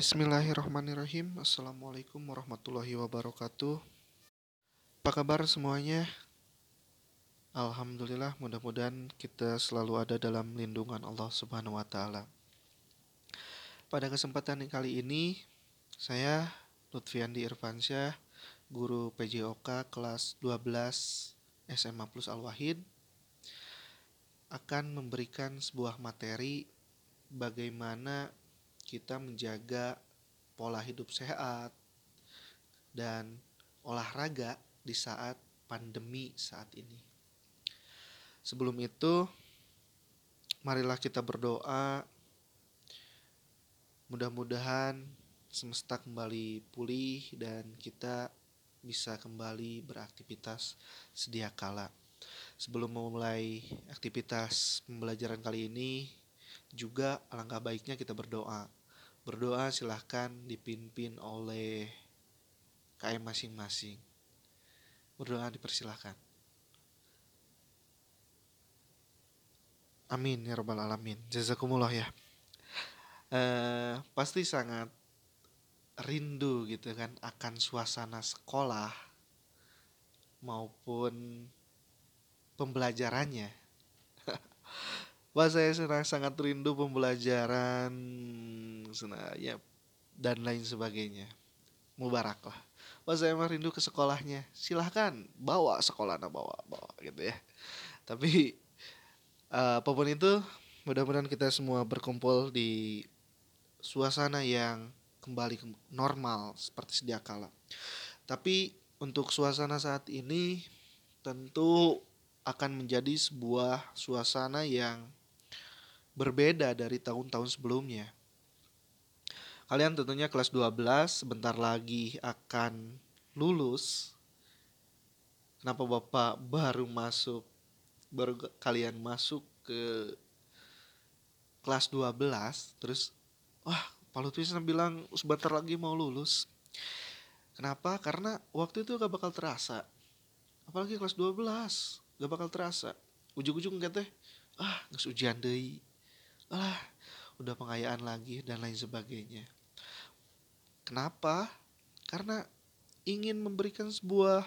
Bismillahirrahmanirrahim. Assalamualaikum warahmatullahi wabarakatuh. Apa kabar semuanya? Alhamdulillah mudah-mudahan kita selalu ada dalam lindungan Allah subhanahu wa ta'ala. Pada kesempatan kali ini Saya Lutfiandi Irfansyah Guru PJOK kelas 12 SMA Plus Al-Wahid Akan memberikan sebuah materi Bagaimana kita menjaga pola hidup sehat dan olahraga di saat pandemi saat ini. Sebelum itu, marilah kita berdoa. Mudah-mudahan semesta kembali pulih dan kita bisa kembali beraktivitas sedia kala. Sebelum memulai aktivitas pembelajaran kali ini, juga alangkah baiknya kita berdoa Berdoa silahkan dipimpin oleh KM masing-masing. Berdoa dipersilahkan. Amin ya robbal alamin. Jazakumullah ya. Uh, pasti sangat rindu gitu kan akan suasana sekolah maupun pembelajarannya. Wah saya sangat rindu pembelajaran ya dan lain sebagainya. Mubarak lah. Wah saya mah rindu ke sekolahnya. Silahkan bawa sekolah nah bawa bawa gitu ya. Tapi uh, apa pun itu mudah-mudahan kita semua berkumpul di suasana yang kembali ke normal seperti sedia kala. Tapi untuk suasana saat ini tentu akan menjadi sebuah suasana yang berbeda dari tahun-tahun sebelumnya. Kalian tentunya kelas 12 sebentar lagi akan lulus. Kenapa Bapak baru masuk baru kalian masuk ke kelas 12 terus wah Pak Lutfi bilang sebentar lagi mau lulus. Kenapa? Karena waktu itu gak bakal terasa. Apalagi kelas 12 gak bakal terasa. Ujung-ujung teh ah nggak ujian deh. Ah udah pengayaan lagi dan lain sebagainya. Kenapa? Karena ingin memberikan sebuah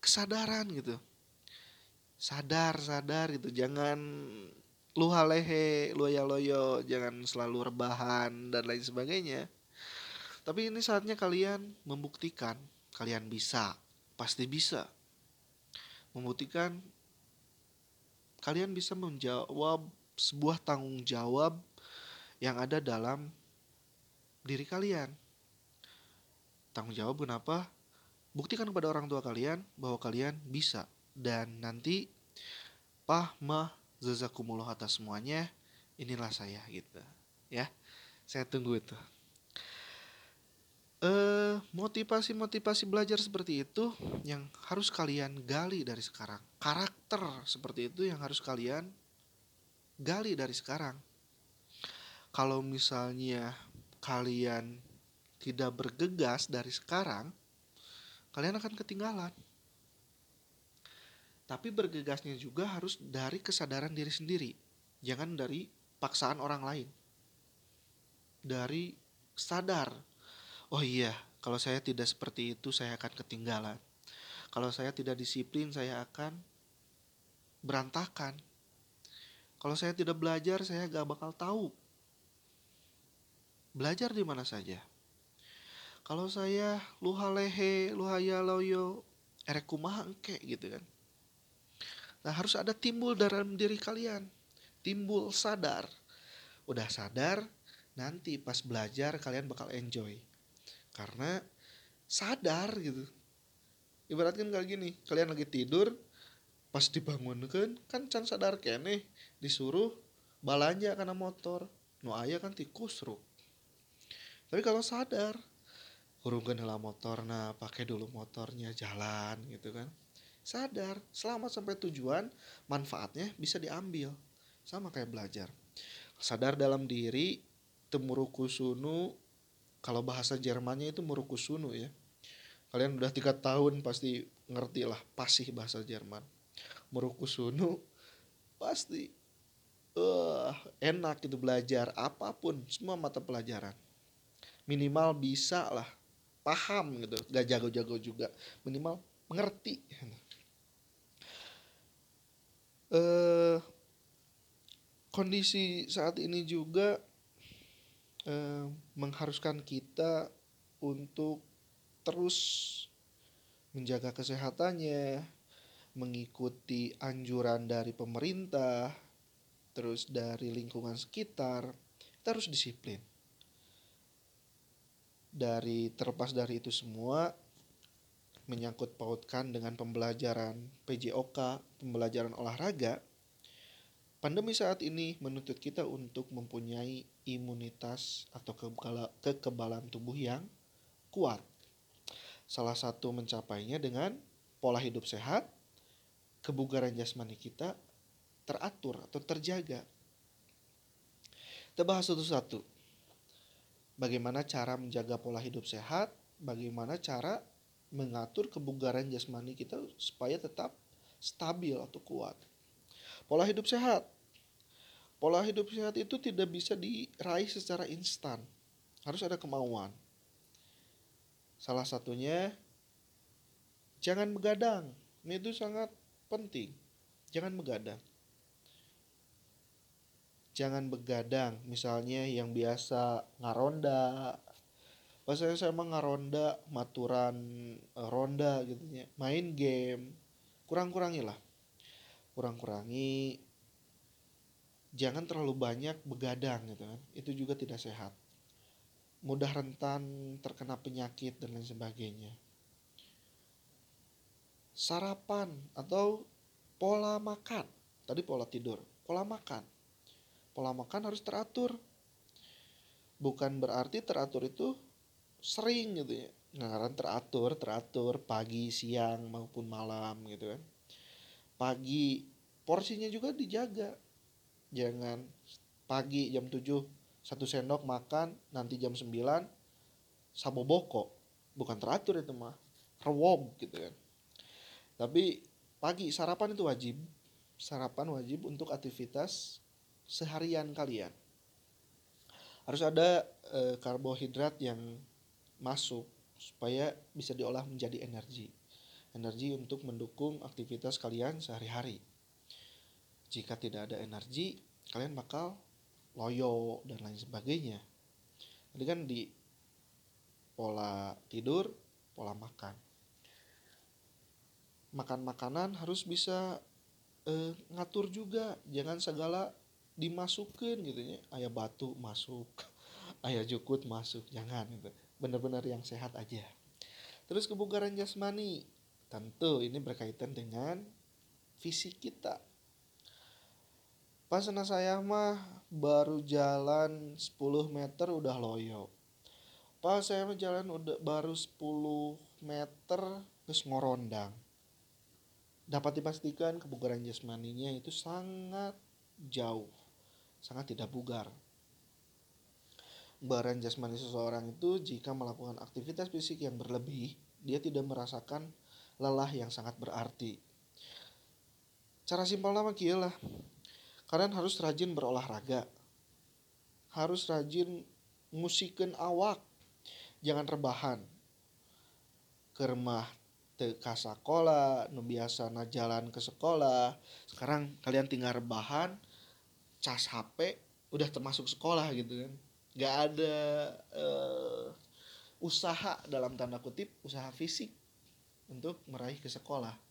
kesadaran gitu. Sadar, sadar gitu. Jangan luha lehe, luaya loyo, jangan selalu rebahan dan lain sebagainya. Tapi ini saatnya kalian membuktikan kalian bisa, pasti bisa. Membuktikan kalian bisa menjawab sebuah tanggung jawab yang ada dalam diri kalian. Tanggung jawab kenapa? Buktikan kepada orang tua kalian bahwa kalian bisa. Dan nanti pah mah jazakumullah atas semuanya. Inilah saya gitu. Ya. Saya tunggu itu. Eh, motivasi-motivasi belajar seperti itu yang harus kalian gali dari sekarang. Karakter seperti itu yang harus kalian gali dari sekarang. Kalau misalnya kalian tidak bergegas dari sekarang, kalian akan ketinggalan. Tapi bergegasnya juga harus dari kesadaran diri sendiri, jangan dari paksaan orang lain. Dari sadar, oh iya, kalau saya tidak seperti itu, saya akan ketinggalan. Kalau saya tidak disiplin, saya akan berantakan. Kalau saya tidak belajar, saya gak bakal tahu belajar di mana saja. Kalau saya luha lehe, luha ya loyo, erek kumaha engke gitu kan. Nah harus ada timbul dalam diri kalian. Timbul sadar. Udah sadar, nanti pas belajar kalian bakal enjoy. Karena sadar gitu. Ibaratkan kayak gini, kalian lagi tidur, pas dibangunkan kan can sadar kene disuruh balanja karena motor. Nu ayah kan tikus ruk. Tapi kalau sadar urungkan hela motor nah pakai dulu motornya jalan gitu kan. Sadar selamat sampai tujuan manfaatnya bisa diambil. Sama kayak belajar. Sadar dalam diri temurukusunu kalau bahasa Jermannya itu murukusunu ya. Kalian udah tiga tahun pasti ngerti lah pasih bahasa Jerman murukusunu pasti uh, enak gitu belajar apa pun semua mata pelajaran. Minimal bisa lah paham gitu gak jago-jago juga. Minimal mengerti. Uh, kondisi saat ini juga uh, mengharuskan kita untuk terus menjaga kesehatannya, mengikuti anjuran dari pemerintah, terus dari lingkungan sekitar, kita harus disiplin. Dari terlepas dari itu semua, menyangkut pautkan dengan pembelajaran PJOK, pembelajaran olahraga, pandemi saat ini menuntut kita untuk mempunyai imunitas atau kekebalan tubuh yang kuat. Salah satu mencapainya dengan pola hidup sehat, kebugaran jasmani kita teratur atau terjaga. Kita bahas satu-satu. Bagaimana cara menjaga pola hidup sehat, bagaimana cara mengatur kebugaran jasmani kita supaya tetap stabil atau kuat. Pola hidup sehat. Pola hidup sehat itu tidak bisa diraih secara instan. Harus ada kemauan. Salah satunya jangan begadang. Ini itu sangat penting. Jangan begadang. Jangan begadang. Misalnya yang biasa ngaronda. Bahasanya saya emang ngaronda, maturan eh, ronda gitu ya. Main game. Kurang-kurangi lah. Kurang-kurangi. Jangan terlalu banyak begadang gitu kan. Itu juga tidak sehat mudah rentan terkena penyakit dan lain sebagainya. Sarapan atau pola makan. Tadi pola tidur, pola makan. Pola makan harus teratur. Bukan berarti teratur itu sering gitu ya. Ngaran teratur, teratur pagi, siang maupun malam gitu kan. Pagi porsinya juga dijaga. Jangan pagi jam 7 satu sendok makan nanti jam 9 saboboko bukan teratur itu mah rewob gitu kan tapi pagi sarapan itu wajib. Sarapan wajib untuk aktivitas seharian kalian. Harus ada e, karbohidrat yang masuk supaya bisa diolah menjadi energi. Energi untuk mendukung aktivitas kalian sehari-hari. Jika tidak ada energi kalian bakal loyo dan lain sebagainya. Tadi kan di pola tidur pola makan makan makanan harus bisa eh, ngatur juga. Jangan segala dimasukin gitu ya. Ayah batu masuk ayah jukut masuk. Jangan gitu. Benar-benar yang sehat aja. Terus kebugaran jasmani. Tentu ini berkaitan dengan fisik kita. Pas anak saya mah baru jalan 10 meter udah loyo. Pas saya mah jalan udah baru 10 meter terus ngorondang. Dapat dipastikan kebugaran jasmaninya itu sangat jauh, sangat tidak bugar. Kebugaran jasmani seseorang itu jika melakukan aktivitas fisik yang berlebih, dia tidak merasakan lelah yang sangat berarti. Cara simpel nama lah Kalian harus rajin berolahraga. Harus rajin musikin awak. Jangan rebahan. Ke ke sekolah, nu biasa na jalan ke sekolah. Sekarang kalian tinggal rebahan, cas HP, udah termasuk sekolah gitu kan. Gak ada uh, usaha dalam tanda kutip, usaha fisik untuk meraih ke sekolah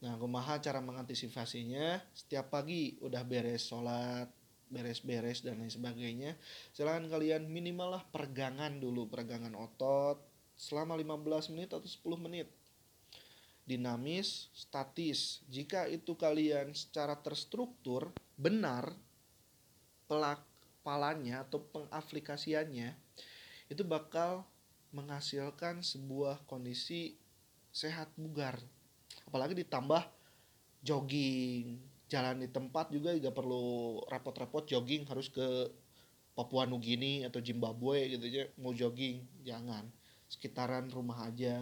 Nah, kumaha cara mengantisipasinya? Setiap pagi udah beres sholat, beres-beres dan lain sebagainya. Silahkan kalian minimal lah pergangan dulu, pergangan otot selama 15 menit atau 10 menit. Dinamis, statis. Jika itu kalian secara terstruktur, benar, pelak palanya atau pengaplikasiannya, itu bakal menghasilkan sebuah kondisi sehat bugar apalagi ditambah jogging jalan di tempat juga tidak perlu repot-repot jogging harus ke Papua Nugini atau Zimbabwe gitu aja mau jogging jangan sekitaran rumah aja.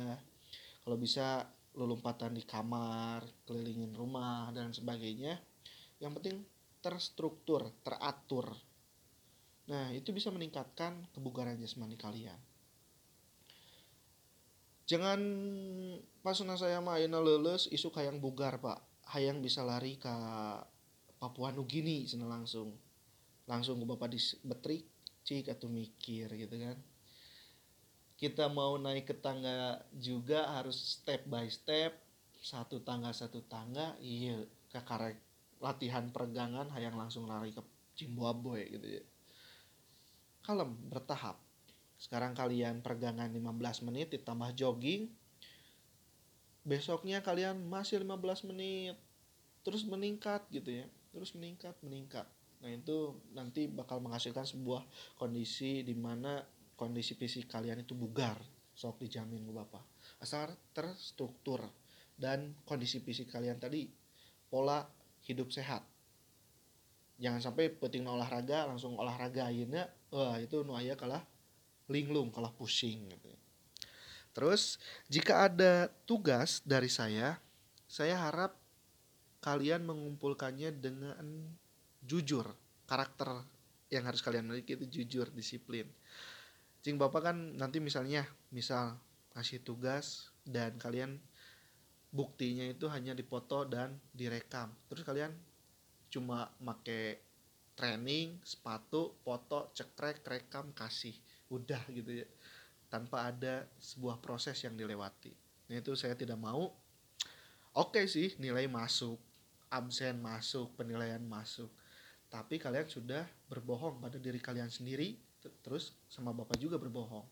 Kalau bisa lu lompatan di kamar kelilingin rumah dan sebagainya. Yang penting terstruktur teratur. Nah itu bisa meningkatkan kebugaran jasmani kalian. Jangan pas saya main lulus isu hayang bugar pak. Hayang bisa lari ke Papua Nugini sana langsung. Langsung ke bapak di betrik cik atau mikir gitu kan kita mau naik ke tangga juga harus step by step. Satu tangga satu tangga. Iya ke karek latihan peregangan hayang langsung lari ke Zimbabwe gitu ya. Kalem bertahap. Sekarang kalian peregangan 15 menit ditambah jogging. Besoknya kalian masih 15 menit. Terus meningkat gitu ya. Terus meningkat meningkat. Nah itu nanti bakal menghasilkan sebuah kondisi di mana kondisi fisik kalian itu bugar sok dijamin gue bapak asal terstruktur dan kondisi fisik kalian tadi pola hidup sehat jangan sampai penting olahraga langsung olahraga akhirnya wah itu nu kalah linglung kalah pusing gitu Terus jika ada tugas dari saya, saya harap kalian mengumpulkannya dengan jujur. Karakter yang harus kalian miliki itu jujur, disiplin. Cing Bapak kan nanti misalnya, misal kasih tugas dan kalian buktinya itu hanya dipoto dan direkam. Terus kalian cuma make training, sepatu, foto, cekrek, rekam, kasih. Udah gitu ya tanpa ada sebuah proses yang dilewati. Nah itu saya tidak mau. Oke sih nilai masuk, absen masuk, penilaian masuk. Tapi kalian sudah berbohong pada diri kalian sendiri, terus sama bapak juga berbohong.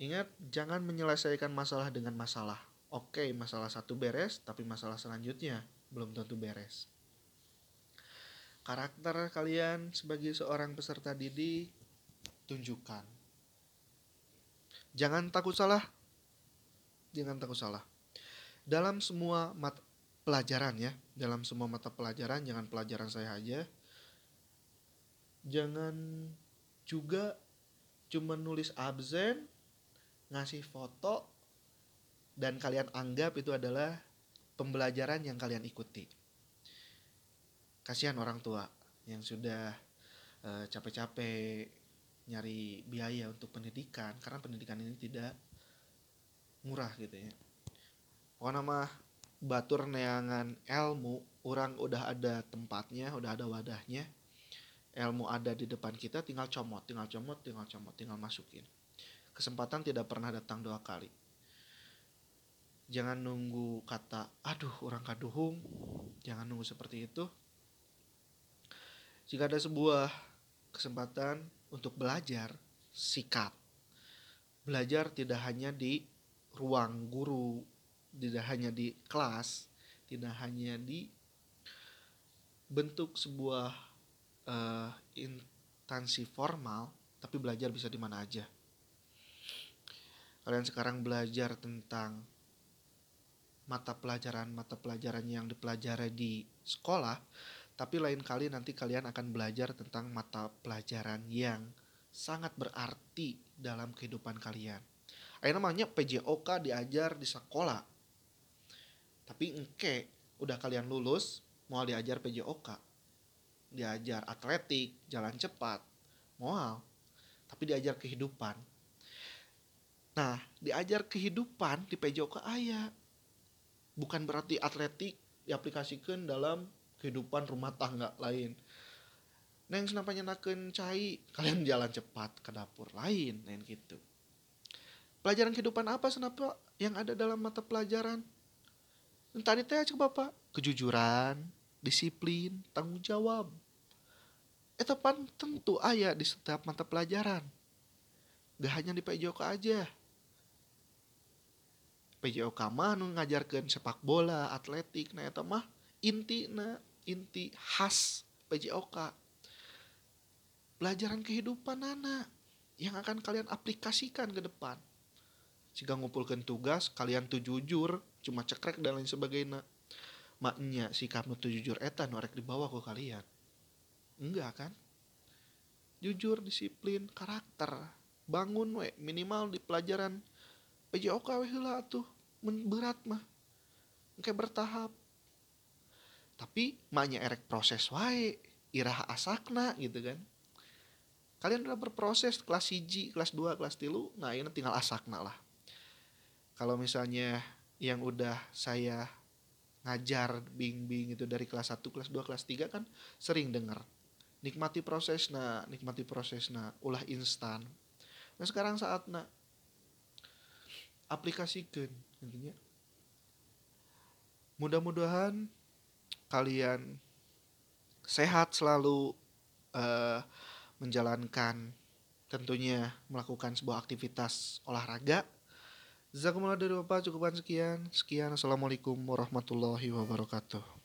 Ingat, jangan menyelesaikan masalah dengan masalah. Oke, masalah satu beres, tapi masalah selanjutnya belum tentu beres. Karakter kalian sebagai seorang peserta didik tunjukkan Jangan takut salah. Jangan takut salah. Dalam semua mata pelajaran ya, dalam semua mata pelajaran, jangan pelajaran saya aja. Jangan juga cuma nulis absen, ngasih foto, dan kalian anggap itu adalah pembelajaran yang kalian ikuti. Kasihan orang tua yang sudah uh, capek-capek nyari biaya untuk pendidikan karena pendidikan ini tidak murah gitu ya pokoknya mah batur neangan ilmu orang udah ada tempatnya udah ada wadahnya ilmu ada di depan kita tinggal comot tinggal comot tinggal comot tinggal masukin. Kesempatan tidak pernah datang dua kali. Jangan nunggu kata aduh orang kaduhung. Jangan nunggu seperti itu. Jika ada sebuah kesempatan untuk belajar sikap. Belajar tidak hanya di ruang guru, tidak hanya di kelas, tidak hanya di bentuk sebuah uh, instansi formal, tapi belajar bisa di mana aja. Kalian sekarang belajar tentang mata pelajaran-mata pelajaran yang dipelajari di sekolah, tapi lain kali nanti kalian akan belajar tentang mata pelajaran yang sangat berarti dalam kehidupan kalian. Ayo namanya PJOK diajar di sekolah. Tapi engke udah kalian lulus mau diajar PJOK. Diajar atletik, jalan cepat, mau tapi diajar kehidupan. Nah, diajar kehidupan di PJOK ayah. Bukan berarti atletik diaplikasikan dalam kehidupan rumah tangga lain. Neng kenapa nyenakan cai? Kalian jalan cepat ke dapur lain neng gitu. Pelajaran kehidupan apa kenapa yang ada dalam mata pelajaran? Tadi teh coba bapak. Kejujuran disiplin tanggung jawab itu pan tentu ayah di setiap mata pelajaran gak hanya di PJOK aja PJOK mah ngajarkan sepak bola atletik nah itu mah inti na inti khas PJOK. Pelajaran kehidupan anak yang akan kalian aplikasikan ke depan. Jika ngumpulkan tugas, kalian tuh jujur, cuma cekrek dan lain sebagainya. Maknya kamu tuh jujur eta norek di bawah ke kalian. Enggak kan? Jujur, disiplin, karakter. Bangun we, minimal di pelajaran PJOK we tuh. Berat mah. Kayak bertahap tapi maknya erek proses wae iraha asakna gitu kan kalian udah berproses kelas hiji kelas 2 kelas tilu nah ini tinggal asakna lah kalau misalnya yang udah saya ngajar bing-bing itu dari kelas 1, kelas 2, kelas 3 kan sering dengar nikmati proses nah nikmati proses nah ulah instan. Nah sekarang saatnya aplikasikan intinya. Mudah-mudahan kalian sehat selalu uh, menjalankan tentunya melakukan sebuah aktivitas olahraga Jazakumullah dari Bapak cukupan sekian. Sekian. Assalamualaikum warahmatullahi wabarakatuh.